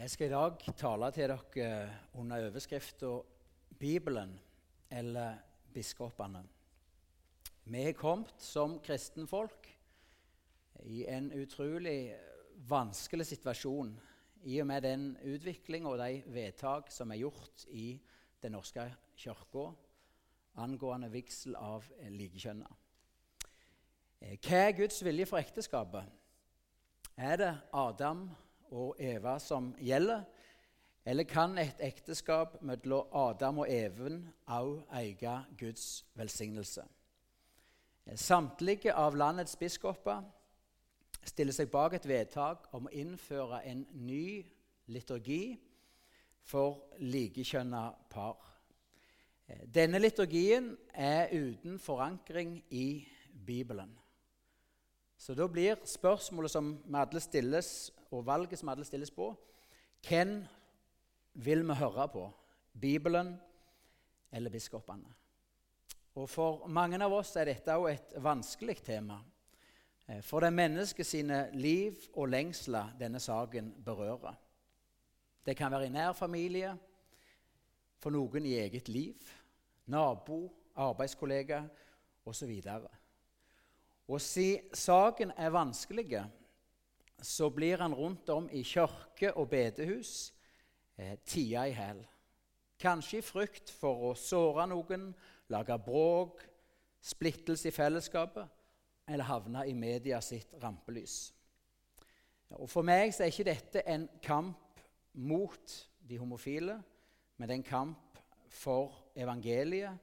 Jeg skal i dag tale til dere under overskriften 'Bibelen eller biskopene'. Vi har kommet som kristenfolk i en utrolig vanskelig situasjon i og med den utvikling og de vedtak som er gjort i Den norske kirka angående vigsel av likekjønna. Hva er Guds vilje for ekteskapet? Er det Adam og Eva som gjelder? Eller kan et ekteskap mellom Adam og Even også eie Guds velsignelse? Samtlige av landets biskoper stiller seg bak et vedtak om å innføre en ny liturgi for likekjønna par. Denne liturgien er uten forankring i Bibelen. Så da blir spørsmålet som vi alle stilles, og valget som alle stilles på, hvem vil vi høre på? Bibelen eller biskopene? Og For mange av oss er dette også et vanskelig tema. Eh, for det er mennesket sine liv og lengsler denne saken berører. Det kan være i nær familie, for noen i eget liv, nabo, arbeidskollega osv. Og siden saken er vanskelig, så blir han rundt om i kirke og bedehus eh, tida i hæl. Kanskje i frykt for å såre noen, lage bråk, splittelse i fellesskapet eller havne i media sitt rampelys. Og For meg så er ikke dette en kamp mot de homofile, men det er en kamp for evangeliet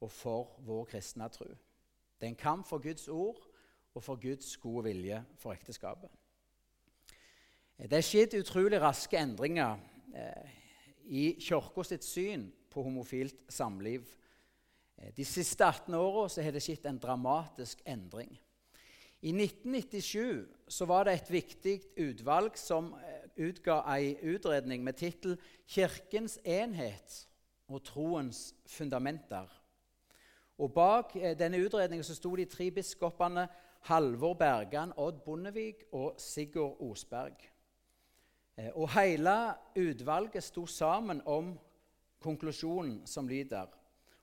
og for vår kristne tro. Det er en kamp for Guds ord og for Guds gode vilje for ekteskapet. Det er skjedd utrolig raske endringer eh, i Kirka sitt syn på homofilt samliv. Eh, de siste 18 åra har det skjedd en dramatisk endring. I 1997 var det et viktig utvalg som eh, utga en utredning med tittel 'Kirkens enhet og troens fundamenter'. Og Bak eh, denne utredningen så sto de tre biskopene Halvor Bergan, Odd Bondevik og Sigurd Osberg. Eh, og Hele utvalget sto sammen om konklusjonen som lyder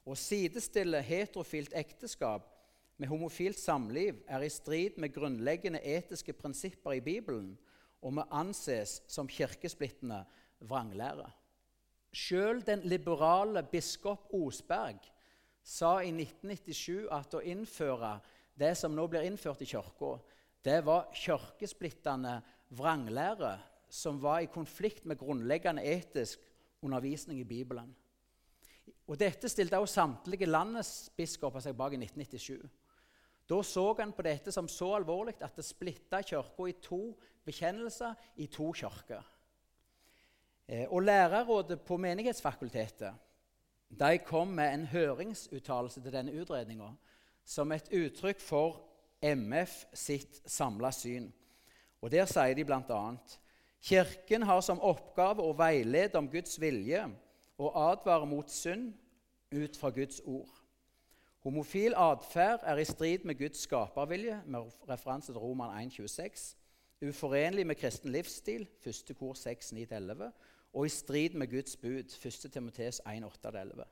å sidestille heterofilt ekteskap med homofilt samliv er i strid med grunnleggende etiske prinsipper i Bibelen og må anses som kirkesplittende vranglære. Sjøl den liberale biskop Osberg sa i 1997 at å innføre det som nå blir innført i kirka, det var kirkesplittende vranglære som var i konflikt med grunnleggende etisk undervisning i Bibelen. Og Dette stilte også samtlige landets biskoper seg bak i 1997. Da så han på dette som så alvorlig at det splitta kirka i to bekjennelser i to kirker. Eh, og Lærerrådet på Menighetsfakultetet de kom med en høringsuttalelse til denne utredninga som et uttrykk for MF sitt samla syn. Og Der sier de bl.a.: Kirken har som oppgave å veilede om Guds vilje og advare mot synd ut fra Guds ord. Homofil atferd er i strid med Guds skapervilje, med referanse til Roman 1,26, uforenlig med kristen livsstil, 1. kor 6,9-11, og i strid med Guds bud, 1. Timotees 1,8-11.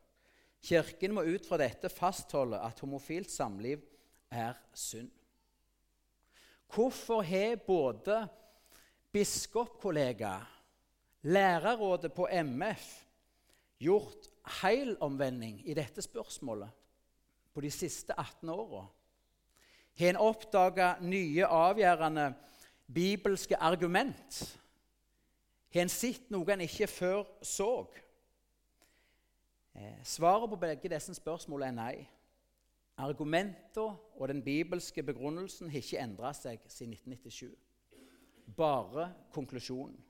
Kirken må ut fra dette fastholde at homofilt samliv er synd. Hvorfor har både biskopkollega, lærerrådet på MF, gjort heilomvending i dette spørsmålet på de siste 18 åra? Har en oppdaga nye, avgjørende bibelske argument? Har en sett noe en ikke før så? Eh, svaret på begge disse spørsmålene er nei. Argumentene og den bibelske begrunnelsen har ikke endra seg siden 1997. Bare konklusjonen.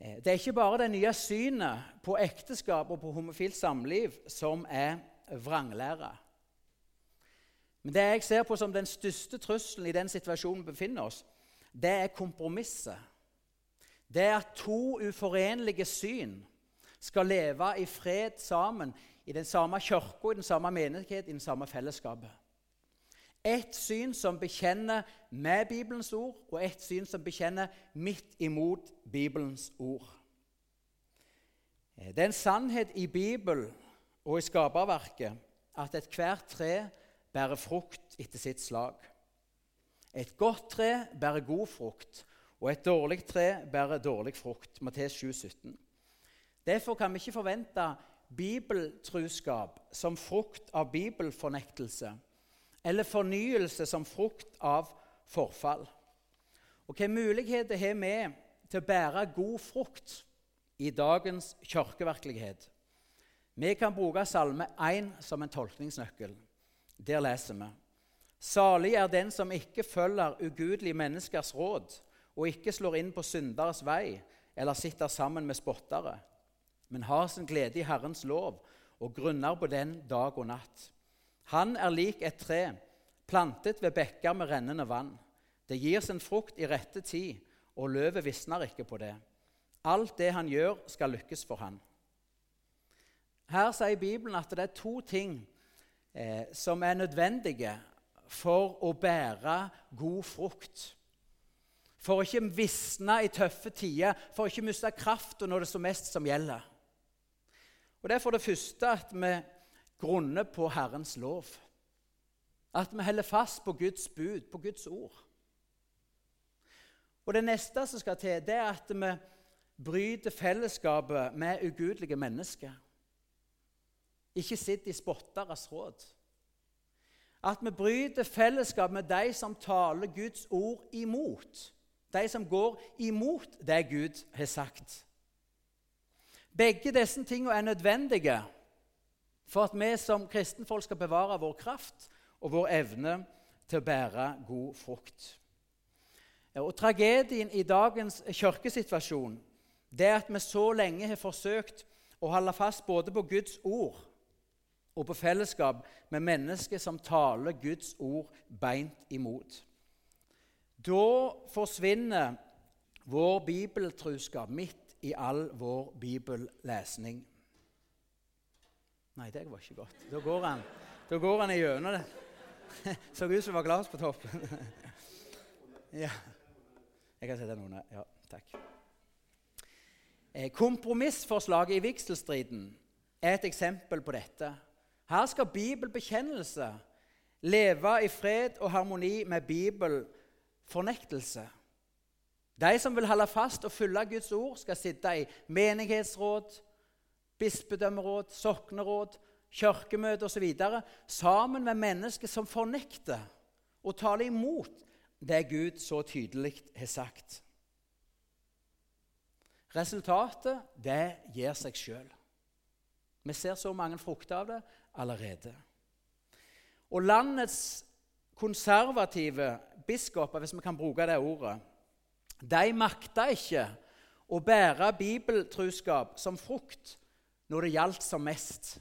Eh, det er ikke bare det nye synet på ekteskap og på homofilt samliv som er vranglære. Men det jeg ser på som den største trusselen i den situasjonen vi befinner oss, det er kompromisset. Det er at to uforenlige syn skal leve i fred sammen i den samme kirka, i den samme menighet, i den samme fellesskapet. Et syn som bekjenner med Bibelens ord, og et syn som bekjenner midt imot Bibelens ord. Det er en sannhet i Bibelen og i skaperverket at ethvert tre bærer frukt etter sitt slag. Et godt tre bærer god frukt, og et dårlig tre bærer dårlig frukt. Mattes 7, 17. Derfor kan vi ikke forvente bibeltruskap som frukt av bibelfornektelse eller fornyelse som frukt av forfall. Og Hvilke muligheter har vi til å bære god frukt i dagens kirkevirkelighet? Vi kan bruke Salme 1 som en tolkningsnøkkel. Der leser vi Salig er den som ikke følger ugudelige menneskers råd, og ikke slår inn på synderes vei eller sitter sammen med spottere, men har sin glede i Herrens lov og grunner på den dag og natt. Han er lik et tre, plantet ved bekker med rennende vann. Det gir sin frukt i rette tid, og løvet visner ikke på det. Alt det han gjør, skal lykkes for han. Her sier Bibelen at det er to ting eh, som er nødvendige for å bære god frukt. For å ikke visne i tøffe tider, for å ikke miste krafta når det er som mest som gjelder. Og Det er for det første at vi grunner på Herrens lov. At vi holder fast på Guds bud, på Guds ord. Og Det neste som skal til, det er at vi bryter fellesskapet med ugudelige mennesker. Ikke sitt i spotteres råd. At vi bryter fellesskap med de som taler Guds ord imot. De som går imot det Gud har sagt. Begge disse tingene er nødvendige for at vi som kristenfolk skal bevare vår kraft og vår evne til å bære god frukt. Og Tragedien i dagens kirkesituasjon er at vi så lenge har forsøkt å holde fast både på Guds ord og på fellesskap med mennesker som taler Guds ord beint imot. Da forsvinner vår bibeltruskap midt i all vår bibellesning. Nei, det var ikke godt. Da går han, da går han gjennom det. Så ut som det var glass på toppen. ja. Jeg kan sette den under. Ja, takk. Eh, kompromissforslaget i vigselstriden er et eksempel på dette. Her skal bibelbekjennelse leve i fred og harmoni med bibelfornektelse. De som vil holde fast og følge Guds ord, skal sitte i menighetsråd, bispedømmeråd, sokneråd, kirkemøte osv. sammen med mennesker som fornekter og taler imot det Gud så tydelig har sagt. Resultatet det gir seg sjøl. Vi ser så mange frukter av det allerede. Og landets konservative biskoper, hvis vi kan bruke det ordet, de makta ikke å bære bibeltruskap som frukt når det gjaldt som mest.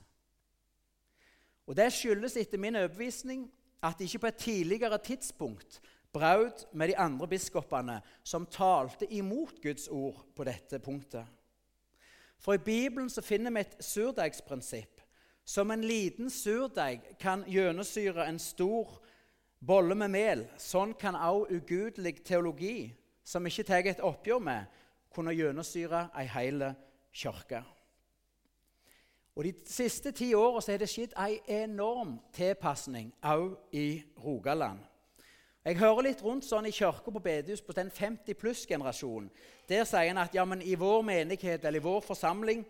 Og Det skyldes etter min overbevisning at de ikke på et tidligere tidspunkt brøt med de andre biskopene som talte imot Guds ord på dette punktet. For i Bibelen så finner vi et surdeigsprinsipp som en liten surdeig kan gjennomsyre en stor bolle med mel, sånn kan også ugudelig teologi, som ikke tar et oppgjør med, kunne gjennomsyre ei hel kirke. Og De siste ti åra har det skjedd ei enorm tilpasning òg i Rogaland. Jeg hører litt rundt sånn i kirka på bedehus på den 50 pluss-generasjonen. Der sier en at ja, men i vår menighet eller i vår forsamling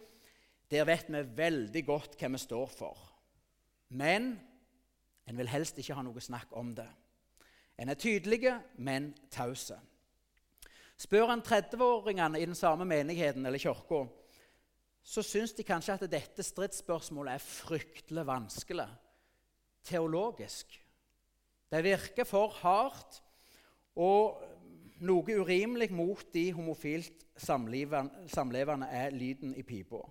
der vet vi veldig godt hva vi står for. Men en vil helst ikke ha noe snakk om det. En er tydelige, men tause. Spør en 30-åringene i den samme menigheten eller kirka, så syns de kanskje at dette stridsspørsmålet er fryktelig vanskelig teologisk. Det virker for hardt og noe urimelig mot de homofilt samlevende er lyden i pipa.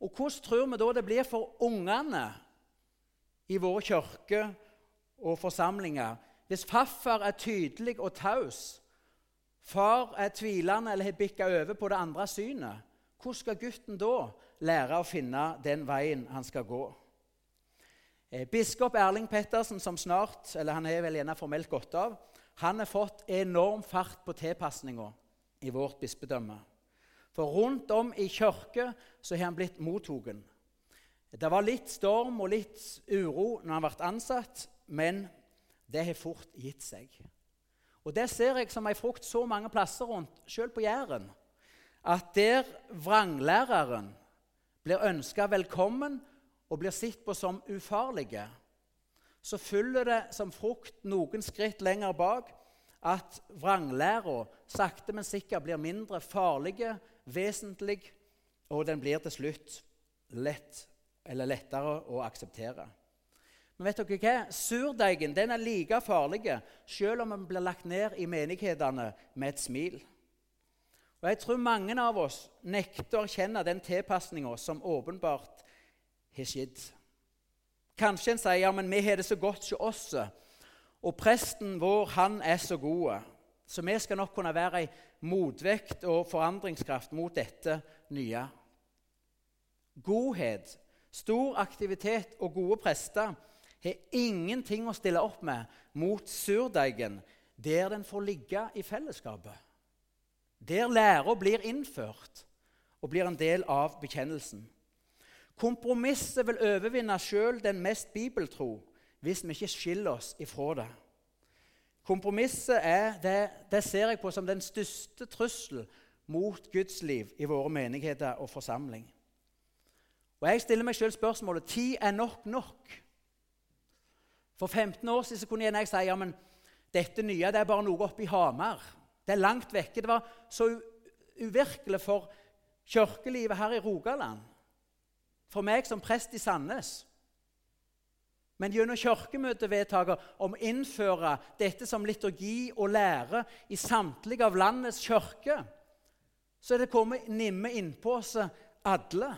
Og hvordan tror vi da det blir for ungene i våre kirker og forsamlinger hvis farfar er tydelig og taus, far er tvilende eller har bikka over på det andre synet? Hvordan skal gutten da lære å finne den veien han skal gå? Eh, biskop Erling Pettersen, som snart eller han er vel gjerne formelt gått av, han har fått enorm fart på tilpasninga i vårt bispedømme. For rundt om i kirke så har han blitt mottatt. Det var litt storm og litt uro når han ble ansatt, men det har fort gitt seg. Og Det ser jeg som ei frukt så mange plasser rundt, selv på Jæren, at der vranglæreren blir ønska velkommen og blir sett på som ufarlige, så følger det som frukt noen skritt lenger bak at vranglæra sakte, men sikkert blir mindre farlige, vesentlig, og den blir til slutt lett, eller lettere å akseptere. Men vet dere hva? Surdeigen den er like farlig selv om den blir lagt ned i menighetene med et smil. Og Jeg tror mange av oss nekter å kjenne den tilpasninga som åpenbart har skjedd. Kanskje en sier ja, men vi har det så godt hos oss, og presten vår han er så god. Så vi skal nok kunne være ei motvekt og forandringskraft mot dette nye. Godhet, stor aktivitet og gode prester har ingenting å stille opp med mot surdeigen der den får ligge i fellesskapet. Der læra blir innført og blir en del av bekjennelsen. Kompromisset vil overvinne sjøl den mest bibeltro hvis vi ikke skiller oss ifra det. Kompromisset er, det, det ser jeg på som den største trussel mot Guds liv i våre menigheter og forsamling. Og Jeg stiller meg sjøl spørsmålet tid er nok nok. For 15 år siden kunne jeg si ja, men dette nye det er bare noe oppe i Hamar. Det er langt vekke. Det var så uvirkelig for kirkelivet her i Rogaland. For meg som prest i Sandnes. Men gjennom kirkemøtevedtaket om å innføre dette som liturgi og lære i samtlige av landets kirker, så er det kommet nimme innpå oss alle.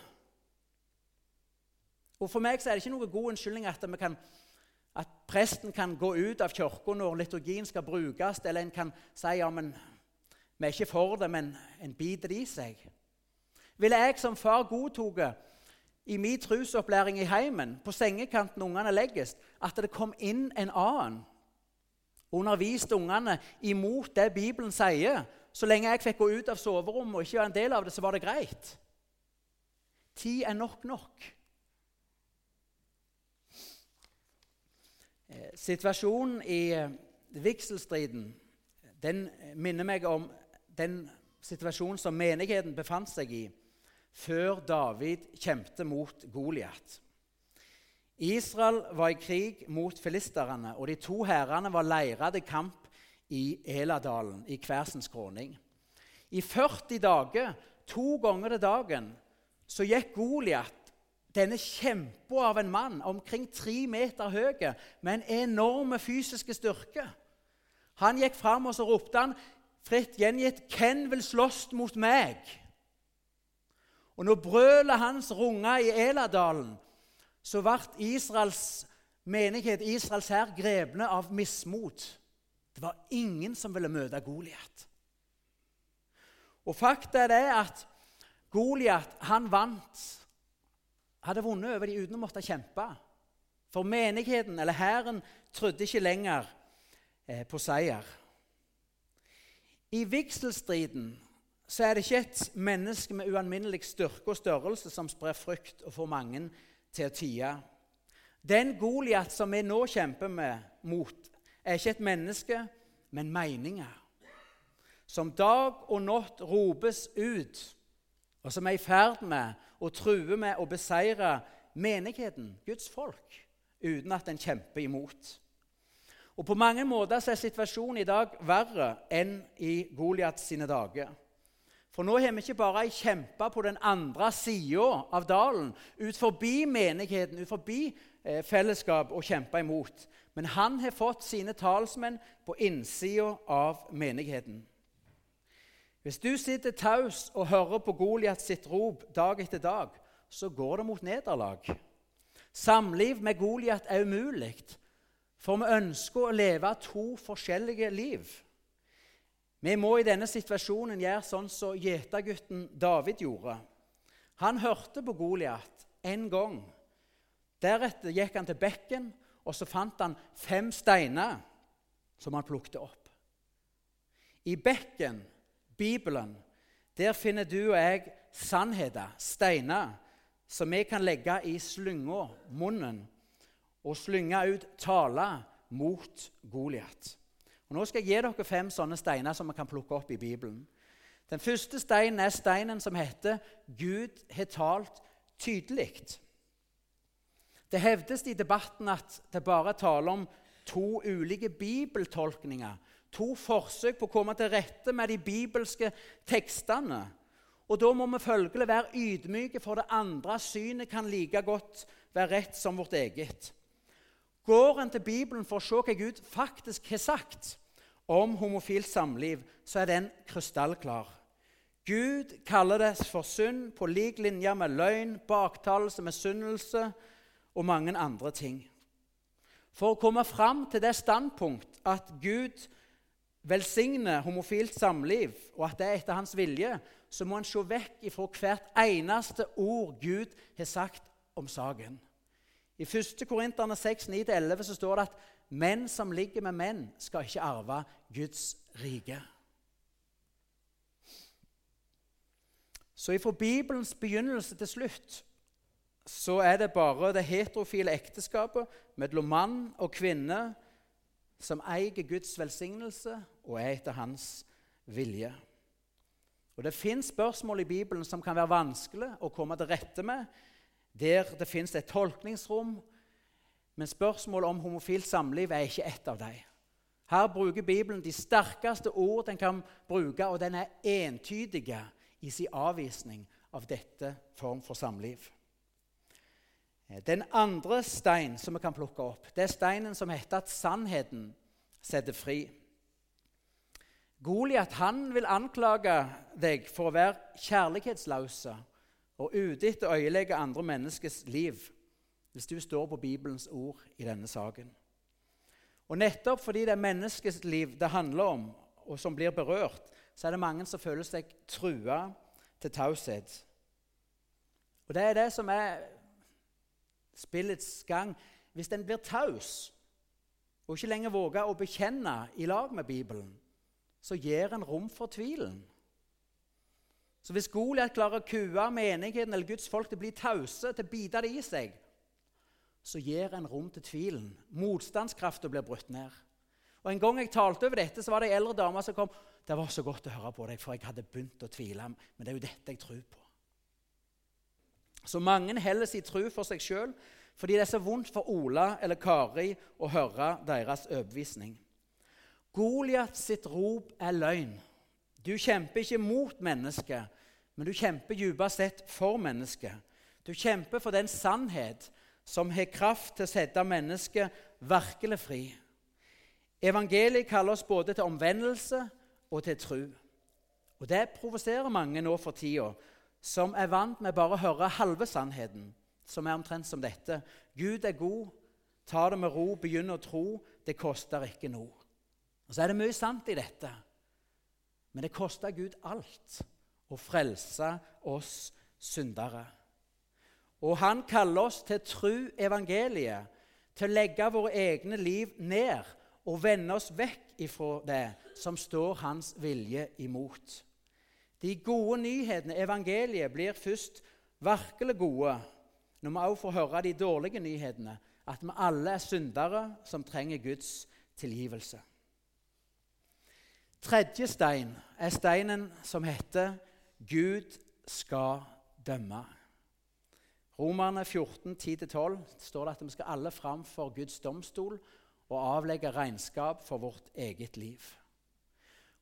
Og For meg så er det ikke noe god unnskyldning at vi kan at presten kan gå ut av kirka når liturgien skal brukes, eller en kan si ja, men vi er ikke for det, men en biter i seg. Ville jeg som far godtatt i min trusopplæring i heimen, på sengekanten ungene legges, at det kom inn en annen underviste ungene imot det Bibelen sier. Så lenge jeg fikk gå ut av soverommet og ikke være en del av det, så var det greit. Tid er nok nok. Situasjonen i eh, vigselstriden den minner meg om den situasjonen som menigheten befant seg i før David kjempet mot Goliat. Israel var i krig mot filisterne, og de to hærene var leira til kamp i Eladalen, i hver sin skråning. I 40 dager, to ganger til dagen, så gikk Goliat denne kjempa av en mann, omkring tre meter høy, med en enorm fysisk styrke. Han gikk fram og så ropte han, fritt gjengitt 'Hvem vil slåss mot meg?' Og når brølet hans runga i Eladalen, så ble Israels menighet, Israels hær, grepne av mismot. Det var ingen som ville møte Goliat. Og fakta er det at Goliat vant hadde vunnet over dem uten å måtte kjempe. For menigheten, eller hæren, trodde ikke lenger eh, på seier. I vigselstriden så er det ikke et menneske med ualminnelig styrke og størrelse som sprer frykt og får mange til å tie. Den Goliat som vi nå kjemper med, mot, er ikke et menneske, men meninger. Som dag og natt ropes ut, og som er i ferd med og truer med å beseire menigheten, Guds folk, uten at en kjemper imot. Og På mange måter er situasjonen i dag verre enn i Goliat sine dager. For nå har vi ikke bare ei kjempe på den andre sida av dalen, ut forbi menigheten, ut forbi eh, fellesskap, og kjempe imot. Men han har fått sine talsmenn på innsida av menigheten. Hvis du sitter taus og hører på Goliat sitt rop dag etter dag, så går det mot nederlag. Samliv med Goliat er umulig, for vi ønsker å leve to forskjellige liv. Vi må i denne situasjonen gjøre sånn som gjetergutten David gjorde. Han hørte på Goliat en gang, Deretter gikk han til bekken, og så fant han fem steiner som han plukket opp. I bekken, Bibelen, der finner du og jeg sannheter, steiner, som vi kan legge i slynga, munnen, og slynge ut tale mot Goliat. Nå skal jeg gi dere fem sånne steiner som vi kan plukke opp i Bibelen. Den første steinen er steinen som heter 'Gud har talt tydelig'. Det hevdes i debatten at det bare taler om to ulike bibeltolkninger. To forsøk på å komme til rette med de bibelske tekstene. Og Da må vi følgelig være ydmyke, for det andre synet kan like godt være rett som vårt eget. Går en til Bibelen for å se hva Gud faktisk har sagt om homofilt samliv, så er den krystallklar. Gud kaller det for synd på lik linje med løgn, baktalelse, misunnelse og mange andre ting. For å komme fram til det standpunkt at Gud velsigner homofilt samliv, og at det er etter hans vilje, så må en se vekk ifra hvert eneste ord Gud har sagt om saken. I 1. Korinterne 6, 9-11 så står det at menn som ligger med menn, skal ikke arve Guds rike. Så ifra Bibelens begynnelse til slutt så er det bare det heterofile ekteskapet mellom mann og kvinne som eier Guds velsignelse og er etter hans vilje. Og Det fins spørsmål i Bibelen som kan være vanskelig å komme til rette med, der det fins et tolkningsrom, men spørsmålet om homofilt samliv er ikke ett av dem. Her bruker Bibelen de sterkeste ord den kan bruke, og den er entydige i sin avvisning av dette form for samliv. Den andre stein som vi kan plukke opp, det er steinen som heter at sannheten setter fri. Goliat vil anklage deg for å være kjærlighetsløse og ute etter å øyelegge andre menneskers liv hvis du står på Bibelens ord i denne saken. Og Nettopp fordi det er menneskets liv det handler om, og som blir berørt, så er det mange som føler seg trua til taushet. Og Det er det som er spillets gang. Hvis en blir taus og ikke lenger våger å bekjenne i lag med Bibelen, så gir en rom for tvilen. Så hvis Goliat klarer å kue menigheten eller Guds folk til å bli tause, til å bite det i seg, så gir en rom til tvilen. Motstandskrafta blir brutt ned. Og En gang jeg talte over dette, så var det ei eldre dame som kom. 'Det var så godt å høre på deg, for jeg hadde begynt å tvile.' Men det er jo dette jeg tror på. Så mange holder sin tro for seg sjøl fordi det er så vondt for Ola eller Kari å høre deres overbevisning. Goliat sitt rop er løgn. Du kjemper ikke mot mennesket, men du kjemper dypest sett for mennesket. Du kjemper for den sannhet som har kraft til å sette mennesket virkelig fri. Evangeliet kaller oss både til omvendelse og til tro. Og Det provoserer mange nå for tida, som er vant med bare å høre halve sannheten, som er omtrent som dette. Gud er god, ta det med ro, begynn å tro. Det koster ikke noe. Og Så er det mye sant i dette, men det koster Gud alt å frelse oss syndere. Og han kaller oss til tru evangeliet, til å legge våre egne liv ned og vende oss vekk ifra det som står hans vilje imot. De gode nyhetene, evangeliet, blir først virkelig gode når vi også får høre de dårlige nyhetene, at vi alle er syndere som trenger Guds tilgivelse. Tredje stein er steinen som heter 'Gud skal dømme'. Romerne 14, 10-12 står det at vi skal alle fram for Guds domstol og avlegge regnskap for vårt eget liv.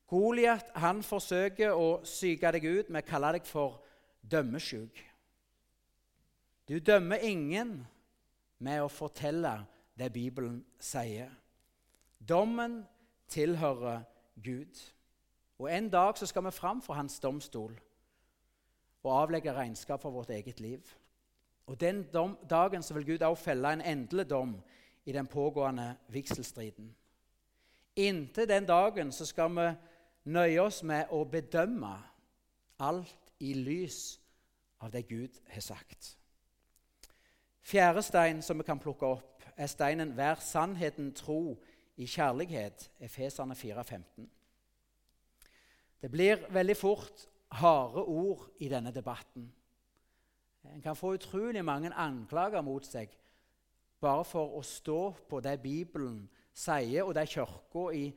Goliat han forsøker å psyke deg ut med å kalle deg for dømmesjuk. Du dømmer ingen med å fortelle det Bibelen sier. Dommen tilhører Gud. Og En dag så skal vi fram for hans domstol og avlegge regnskap for vårt eget liv. Og Den dom, dagen så vil Gud også felle en endelig dom i den pågående vigselstriden. Inntil den dagen så skal vi nøye oss med å bedømme alt i lys av det Gud har sagt. Fjerde stein som vi kan plukke opp, er steinen 'Vær sannheten tro i kjærlighet', Efeserne 4,15. Det blir veldig fort harde ord i denne debatten. En kan få utrolig mange anklager mot seg bare for å stå på det Bibelen sier, og det Kirka i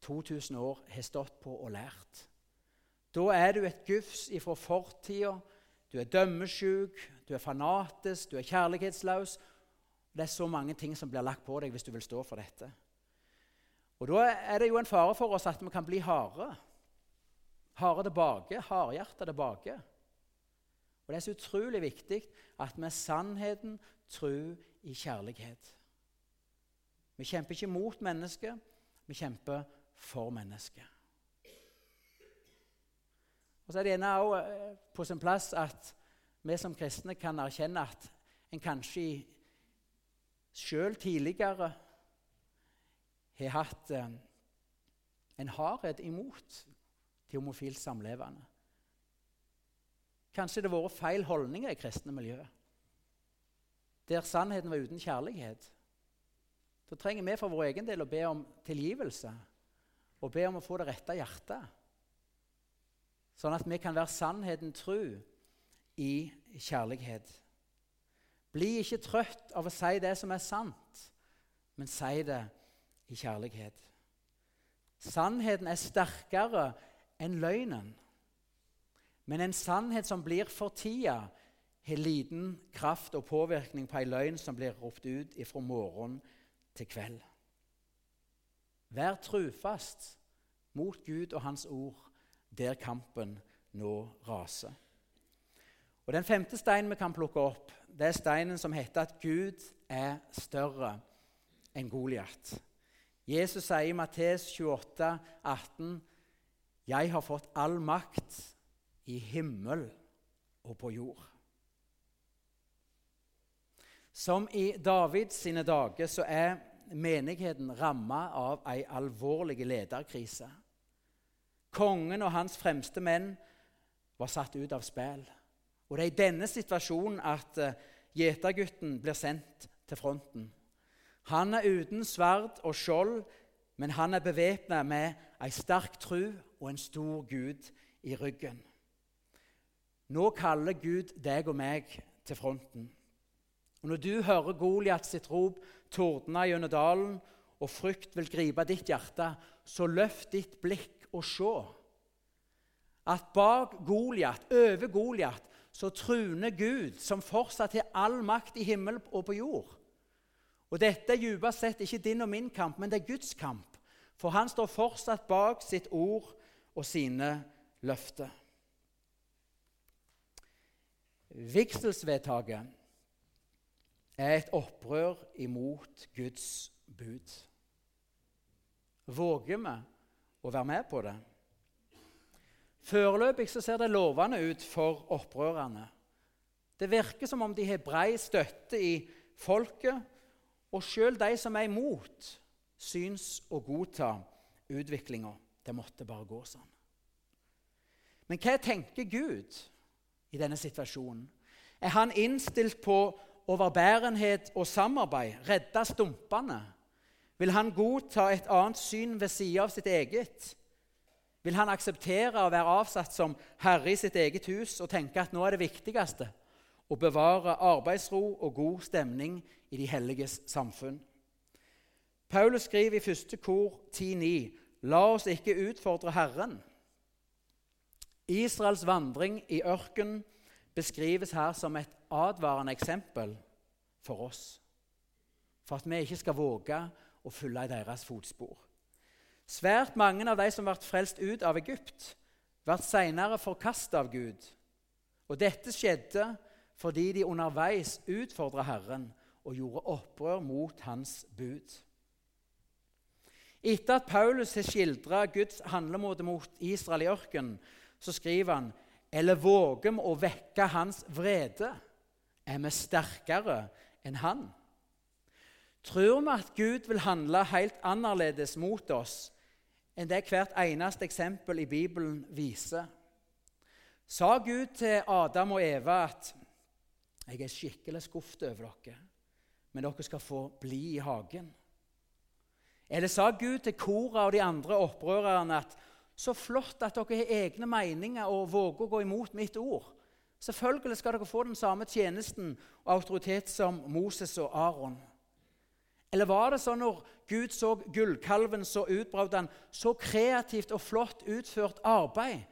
2000 år har stått på og lært. Da er du et gufs ifra fortida. Du er dømmesjuk, du er fanatisk, du er kjærlighetsløs. Det er så mange ting som blir lagt på deg hvis du vil stå for dette. Og Da er det jo en fare for oss at vi kan bli harde. Harde tilbake, hardhjerta tilbake. Og Det er så utrolig viktig at vi er sannheten tru i kjærlighet. Vi kjemper ikke mot mennesket, vi kjemper for mennesket. Og så er det gjerne også eh, på sin plass at vi som kristne kan erkjenne at en kanskje sjøl tidligere har hatt eh, en hardhet imot de homofilt samlevende. Kanskje det har vært feil holdninger i kristne miljøer, der sannheten var uten kjærlighet. Da trenger vi for vår egen del å be om tilgivelse og be om å få det rette hjertet, sånn at vi kan være sannheten tru i kjærlighet. Bli ikke trøtt av å si det som er sant, men si det i kjærlighet. Sannheten er sterkere enn løgnen. Men en sannhet som blir for tida, har liten kraft og påvirkning på en løgn som blir ropt ut fra morgen til kveld. Vær trufast mot Gud og Hans ord der kampen nå raser. Og Den femte steinen vi kan plukke opp, det er steinen som heter at Gud er større enn Goliat. Jesus sier i Mattes 28, 18, 'Jeg har fått all makt i himmel og på jord'. Som i Davids sine dager så er menigheten ramma av ei alvorlig lederkrise. Kongen og hans fremste menn var satt ut av spill. Og det er i denne situasjonen at uh, gjetergutten blir sendt til fronten. Han er uten sverd og skjold, men han er bevæpna med ei sterk tru og en stor Gud i ryggen. Nå kaller Gud deg og meg til fronten. Og Når du hører Goliat sitt rop tordne gjennom dalen, og frykt vil gripe ditt hjerte, så løft ditt blikk og se at bak Goliat, over Goliat, så truner Gud, som fortsatt har all makt i himmel og på jord. Og Dette er dypest sett ikke din og min kamp, men det er Guds kamp. For han står fortsatt bak sitt ord og sine løfter. Vigselsvedtaket er et opprør imot Guds bud. Våger vi å være med på det? Foreløpig ser det lovende ut for opprørerne. Det virker som om de har brei støtte i folket, og sjøl de som er imot, syns å godta utviklinga. Det måtte bare gå sånn. Men hva tenker Gud i denne situasjonen? Er han innstilt på overbærenhet og samarbeid, redde stumpene? Vil han godta et annet syn ved siden av sitt eget? Vil han akseptere å være avsatt som herre i sitt eget hus og tenke at nå er det viktigste å bevare arbeidsro og god stemning i de helliges samfunn? Paulus skriver i 1. kor 10,9.: La oss ikke utfordre Herren. Israels vandring i ørkenen beskrives her som et advarende eksempel for oss. For at vi ikke skal våge å følge i deres fotspor. Svært mange av de som ble frelst ut av Egypt, ble senere forkastet av Gud. Og dette skjedde fordi de underveis utfordra Herren og gjorde opprør mot hans bud. Etter at Paulus har skildra Guds handlemåte mot Israel i ørkenen, så skriver han eller våger vi å vekke hans vrede? Er vi sterkere enn han? Tror vi at Gud vil handle helt annerledes mot oss enn det hvert eneste eksempel i Bibelen viser? Sa Gud til Adam og Eva at Jeg er skikkelig skuffet over dere, men dere skal få bli i hagen. Eller sa Gud til Kora og de andre opprørerne at så flott at dere har egne meninger og våger å gå imot mitt ord. Selvfølgelig skal dere få den samme tjenesten og autoritet som Moses og Aron. Eller var det sånn når Gud så gullkalven, så utbravde han så kreativt og flott utført arbeid?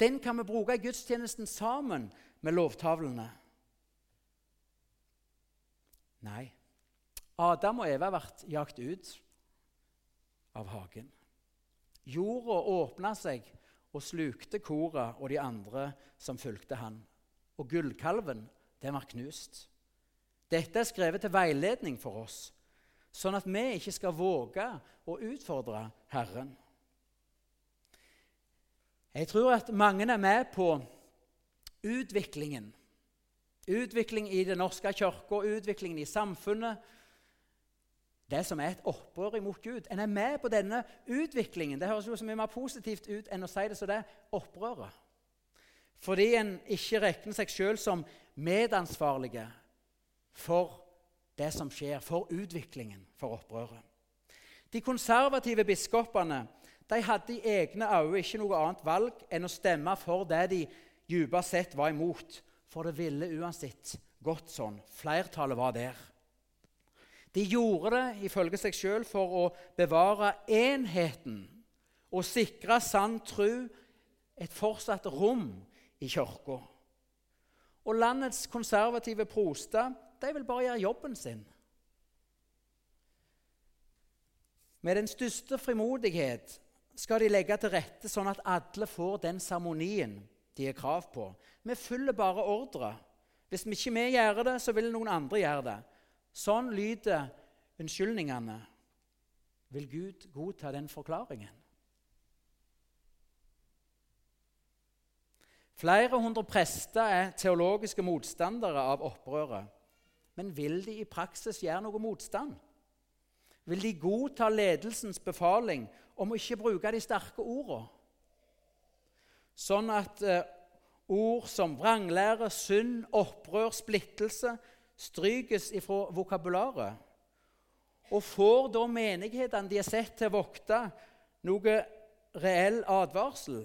Den kan vi bruke i gudstjenesten sammen med lovtavlene. Nei. Adam og Eva ble jagt ut av hagen. Jorda åpna seg og slukte Kora og de andre som fulgte han. Og gullkalven, den var knust. Dette er skrevet til veiledning for oss, sånn at vi ikke skal våge å utfordre Herren. Jeg tror at mange er med på utviklingen. Utvikling i Den norske kirka, utviklingen i samfunnet. Det som er et opprør imot Gud. En er med på denne utviklingen. Det høres jo så mye mer positivt ut enn å si det så det opprøret. Fordi en ikke regner seg sjøl som medansvarlige for det som skjer, for utviklingen, for opprøret. De konservative biskopene de hadde i egne øyne ikke noe annet valg enn å stemme for det de dypest sett var imot. For det ville uansett gått sånn. Flertallet var der. De gjorde det ifølge seg sjøl for å bevare enheten og sikre sann tru et fortsatt rom i kirka. Og landets konservative proster de vil bare gjøre jobben sin. Med den største frimodighet skal de legge til rette sånn at alle får den seremonien de har krav på. Vi følger bare ordre. Hvis vi ikke vi gjør det, så vil noen andre gjøre det. Sånn lyder unnskyldningene. Vil Gud godta den forklaringen? Flere hundre prester er teologiske motstandere av opprøret. Men vil de i praksis gjøre noe motstand? Vil de godta ledelsens befaling om å ikke bruke de sterke ordene? Sånn at eh, ord som vranglære, synd, opprør, splittelse strykes ifra vokabularet? Og får da menighetene de er sett til å vokte, noe reell advarsel?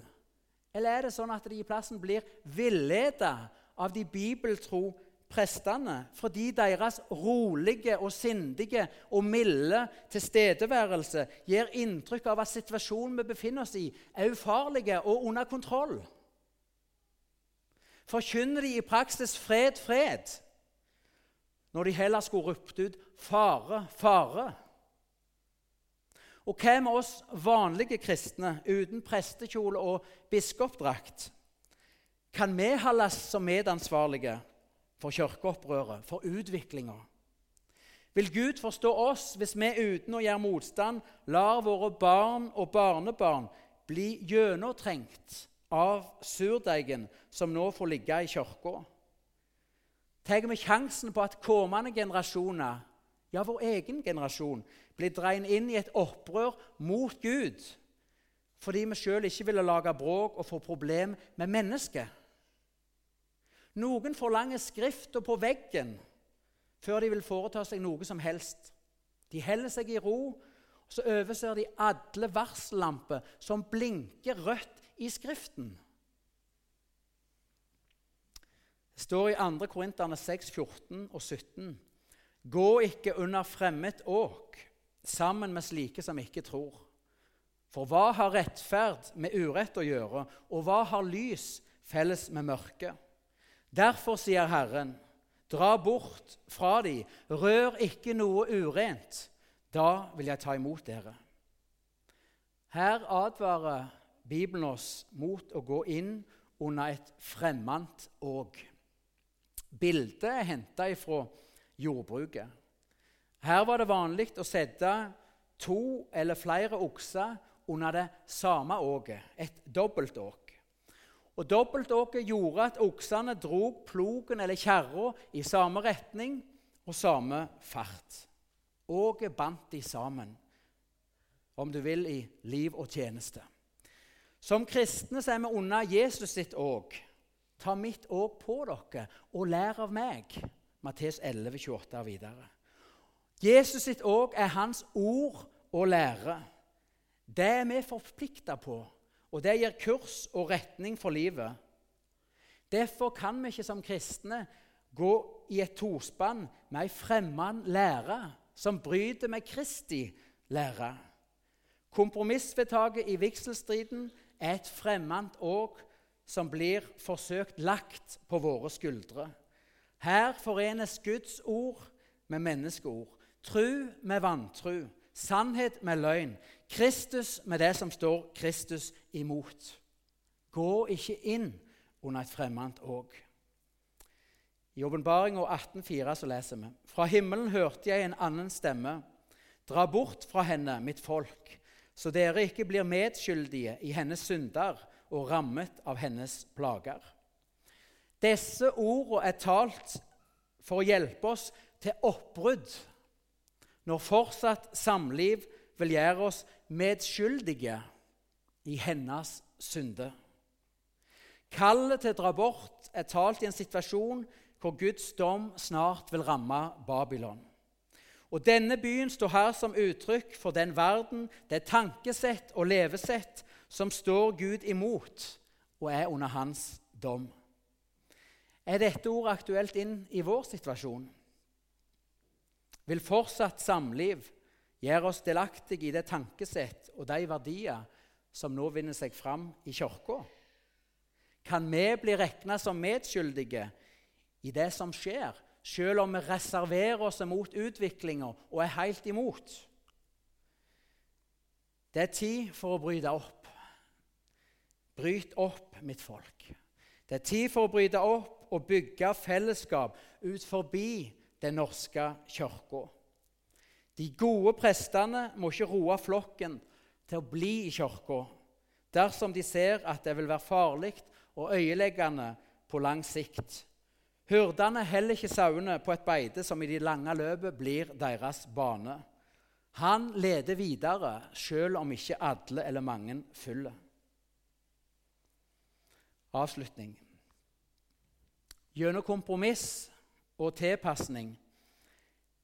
Eller er det sånn at de i plassen blir villedet av de bibeltro prestene fordi deres rolige og sindige og milde tilstedeværelse gir inntrykk av at situasjonen vi befinner oss i, er ufarlig og under kontroll? Forkynner de i praksis 'fred, fred', når de heller skulle ropt ut 'fare, fare'? Og hva med oss vanlige kristne uten prestekjole og biskopdrakt? Kan vi holdes som medansvarlige for kirkeopprøret, for utviklinga? Vil Gud forstå oss hvis vi uten å gjøre motstand lar våre barn og barnebarn bli gjennomtrengt av surdeigen som nå får ligge i kirka? Tar vi sjansen på at kommende generasjoner, ja, vår egen generasjon, blir dreid inn i et opprør mot Gud fordi vi sjøl ikke ville lage bråk og få problem med mennesket? Noen forlanger skrifta på veggen før de vil foreta seg noe som helst. De holder seg i ro, og så overser de alle varsellamper som blinker rødt i Skriften. Det står i 2. Korinterne 6, 14 og 17.: Gå ikke under fremmed åk sammen med slike som ikke tror. For hva har rettferd med urett å gjøre, og hva har lys felles med mørke? Derfor sier Herren, dra bort fra de, rør ikke noe urent. Da vil jeg ta imot dere. Her advarer Bibelen oss mot å gå inn under et fremmed åg. Bildet er henta fra jordbruket. Her var det vanlig å sette to eller flere okser under det samme åket, et dobbeltåk. Og Dobbeltåket gjorde at oksene drog plogen eller kjerra i samme retning og samme fart. Åket bandt de sammen, om du vil, i liv og tjeneste. Som kristne er vi under Jesus sitt åk. Ta mitt òg på dere og lær av meg. Mattes 11, 28 og videre. Jesus sitt òg er hans ord og lære. Det er vi forplikta på, og det gir kurs og retning for livet. Derfor kan vi ikke som kristne gå i et tospann med ei fremmed lære som bryter med Kristi lære. Kompromissvedtaket i vigselstriden er et fremmed åk som blir forsøkt lagt på våre skuldre. Her forenes Guds ord med menneskeord, tru med vantru, sannhet med løgn, Kristus med det som står Kristus imot. Gå ikke inn under et fremmed åk. I Åpenbaringa 18,4 leser vi Fra himmelen hørte jeg en annen stemme. Dra bort fra henne, mitt folk, så dere ikke blir medskyldige i hennes synder og rammet av hennes plager. Disse ordene er talt for å hjelpe oss til oppbrudd når fortsatt samliv vil gjøre oss medskyldige i hennes synde. Kallet til å dra bort er talt i en situasjon hvor Guds dom snart vil ramme Babylon. Og Denne byen står her som uttrykk for den verden, det tankesett og levesett som står Gud imot og er under hans dom. Er dette ordet aktuelt inn i vår situasjon? Vil fortsatt samliv gjøre oss delaktige i det tankesett og de verdier som nå vinner seg fram i Kirka? Kan vi bli regna som medskyldige i det som skjer, selv om vi reserverer oss mot utviklinga og er helt imot? Det er tid for å bryte opp. Bryt opp, mitt folk. Det er tid for å bryte opp og bygge fellesskap ut forbi Den norske kirka. De gode prestene må ikke roe flokken til å bli i kirka dersom de ser at det vil være farlig og øyeleggende på lang sikt. Hyrdene heller ikke sauene på et beite som i det lange løpet blir deres bane. Han leder videre, selv om ikke alle eller mange følger. Avslutning. Gjennom kompromiss og tilpasning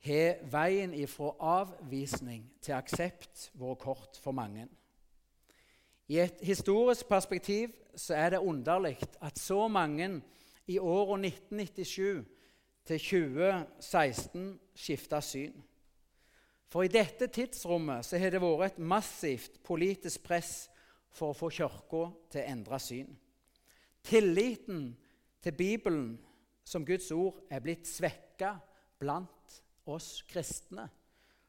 har veien ifra avvisning til aksept vært kort for mange. I et historisk perspektiv så er det underlig at så mange i årene 1997 til 2016 skifta syn. For i dette tidsrommet så har det vært et massivt politisk press for å få Kirka til å endre syn. Tilliten til Bibelen som Guds ord er blitt svekka blant oss kristne.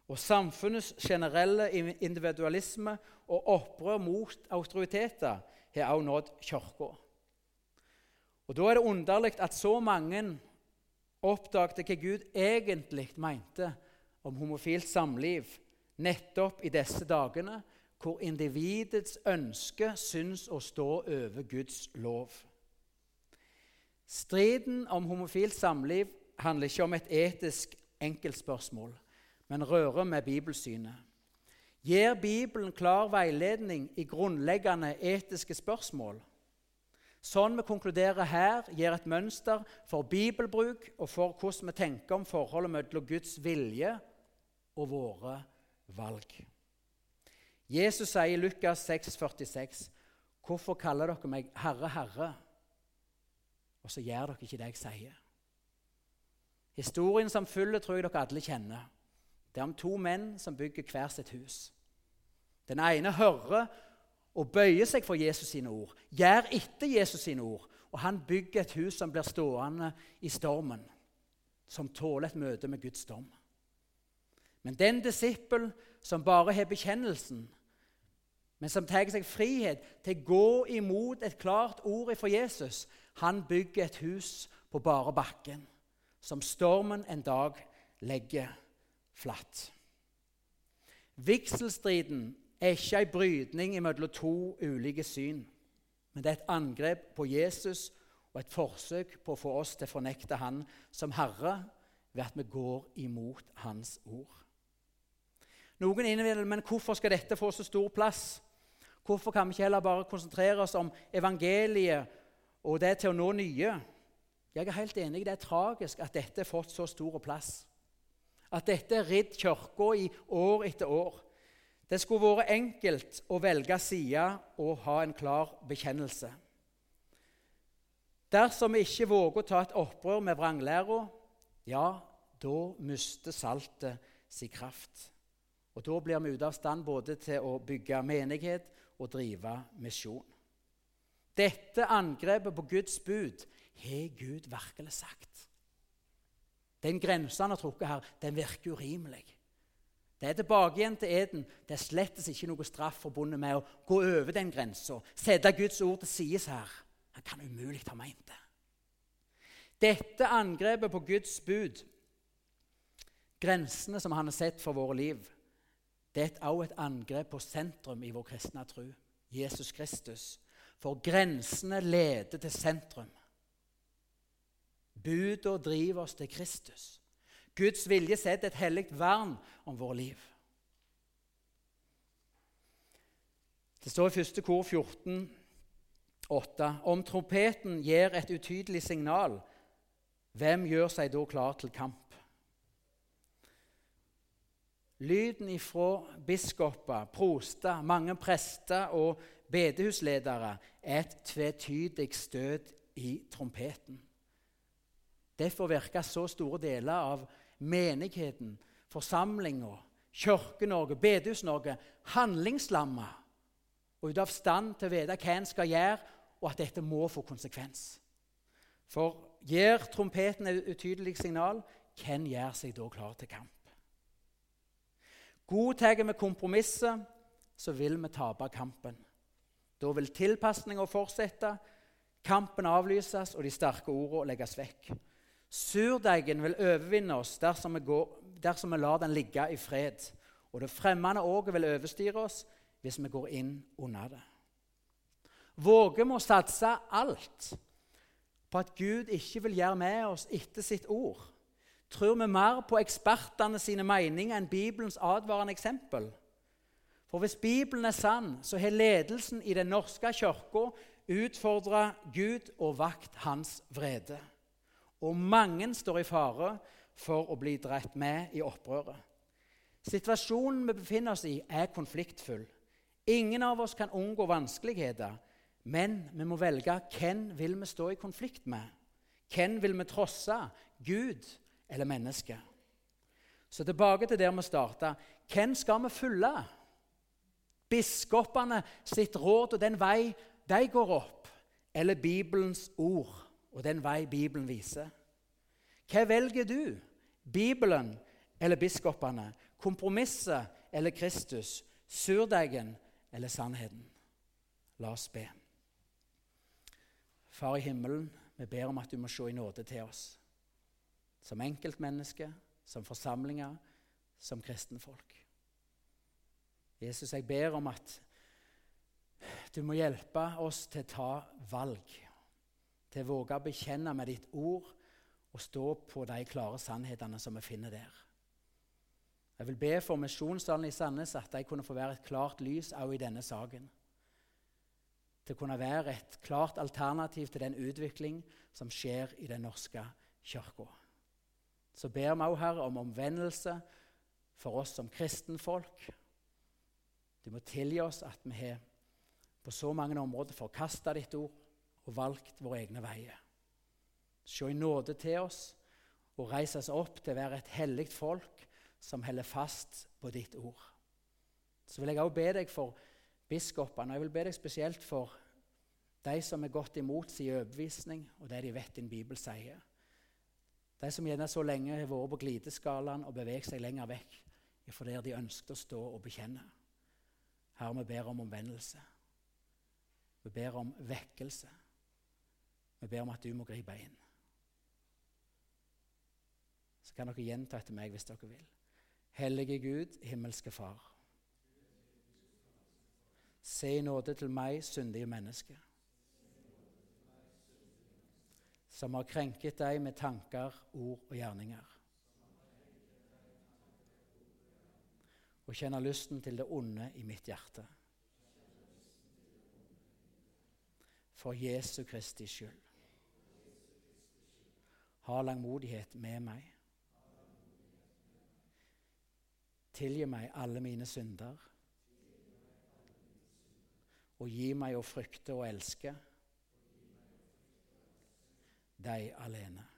Og samfunnets generelle individualisme og opprør mot autoriteter har også nådd Kirka. Og Da er det underlig at så mange oppdaget hva Gud egentlig mente om homofilt samliv nettopp i disse dagene, hvor individets ønske syns å stå over Guds lov. Striden om homofilt samliv handler ikke om et etisk enkeltspørsmål, men rører med bibelsynet. Gir Bibelen klar veiledning i grunnleggende etiske spørsmål? Sånn vi konkluderer her, gir et mønster for bibelbruk og for hvordan vi tenker om forholdet mellom Guds vilje og våre valg. Jesus sier i Lukas 6, 46, 'Hvorfor kaller dere meg Herre, Herre?' og så gjør dere ikke det jeg sier. Historien som følger, tror jeg dere alle kjenner. Det er om to menn som bygger hver sitt hus. Den ene hører og bøyer seg for Jesus sine ord, gjør etter Jesus sine ord, og han bygger et hus som blir stående i stormen, som tåler et møte med Guds dom. Men den disippel som bare har bekjennelsen, men som tar seg frihet til å gå imot et klart ord fra Jesus, han bygger et hus på bare bakken, som stormen en dag legger flatt. Vigselstriden er ikke en brytning mellom to ulike syn, men det er et angrep på Jesus og et forsøk på å få oss til å fornekte Han som Herre ved at vi går imot Hans ord. Noen innvender men hvorfor skal dette få så stor plass? Hvorfor kan vi ikke heller bare konsentrere oss om evangeliet og det til å nå nye. Jeg er helt enig, Det er tragisk at dette har fått så stor plass. At dette har ridd Kirka i år etter år. Det skulle vært enkelt å velge side og ha en klar bekjennelse. Dersom vi ikke våger å ta et opprør med vranglæra, ja, da mister saltet sin kraft. Og Da blir vi ute av stand både til å bygge menighet og drive misjon. Dette angrepet på Guds bud har Gud virkelig sagt. Den grensa han har trukket her, den virker urimelig. Det er tilbake igjen til eden. Det er slettes ikke noe straff forbundet med å gå over den grensa. Sette Guds ord til side her. Han kan umulig ha meint det. Dette angrepet på Guds bud, grensene som han har sett for våre liv, det er også et angrep på sentrum i vår kristne tro, Jesus Kristus. For grensene leder til sentrum. Buda driver oss til Kristus. Guds vilje setter et hellig vern om vårt liv. Det står i første kor 14, 8, Om trompeten gir et utydelig signal, hvem gjør seg da klar til kamp? Lyden ifra biskoper, proster, mange prester og bedehusledere er et tvetydig støt i trompeten. Derfor virker så store deler av menigheten, forsamlinga, Kirke-Norge, Bedehus-Norge handlingslamma og ute av stand til å vite hva en skal gjøre, og at dette må få konsekvens. For gir trompeten et utydelig signal, hvem gjør seg da klar til kamp? Godtar vi kompromisset, så vil vi tape kampen. Da vil tilpasninga fortsette, kampen avlyses og de sterke ordene legges vekk. Surdeigen vil overvinne oss dersom vi, går, dersom vi lar den ligge i fred. Og det fremmede åket vil overstyre oss hvis vi går inn under det. Våger vi å satse alt på at Gud ikke vil gjøre med oss etter sitt ord? Tror vi mer på ekspertene sine meninger enn Bibelens advarende eksempel? For hvis Bibelen er sann, så har ledelsen i Den norske kirka utfordra Gud og vakt hans vrede og mange står i fare for å bli dratt med i opprøret. Situasjonen vi befinner oss i, er konfliktfull. Ingen av oss kan unngå vanskeligheter, men vi må velge hvem vil vi stå i konflikt med. Hvem vil vi trosse? Gud eller menneske. Så tilbake til der vi starta. Hvem skal vi følge? Biskopene sitt råd og den vei de går opp, eller Bibelens ord? og den vei Bibelen viser. Hva velger du? Bibelen eller biskopene? Kompromisset eller Kristus? Surdeigen eller sannheten? La oss be. Far i himmelen, vi ber om at du må se i nåde til oss. Som enkeltmennesker, som forsamlinger, som kristenfolk. Jesus, jeg ber om at du må hjelpe oss til å ta valg til å våge å bekjenne med ditt ord og stå på de klare sannhetene som vi finner der. Jeg vil be for Misjonssalen i Sandnes at de kunne få være et klart lys også i denne saken. Til å kunne være et klart alternativ til den utvikling som skjer i Den norske kirka. Så ber vi òg, Herre, om omvendelse for oss som kristenfolk. Du må tilgi oss at vi har på så mange områder forkasta ditt ord og valgt våre egne veier. Se i nåde til oss og reise oss opp til å være et hellig folk som holder fast på ditt ord. Så vil jeg også be deg for biskopene, og jeg vil be deg spesielt for de som er godt imot sin overbevisning og det de vet din Bibel sier. De som gjerne så lenge har vært på glideskalaen og beveget seg lenger vekk fra der de ønsket å stå og bekjenne. Herre, vi ber om omvendelse. Vi ber om vekkelse. Vi ber om at du må gripe inn. Så kan dere gjenta etter meg hvis dere vil. Hellige Gud, himmelske Far. Se i nåde til meg, syndige menneske, som har krenket deg med tanker, ord og gjerninger. Og kjenner lysten til det onde i mitt hjerte. for Jesu Kristi skyld. Ha langmodighet med meg. Tilgi meg alle mine synder. Og gi meg å frykte og elske deg alene.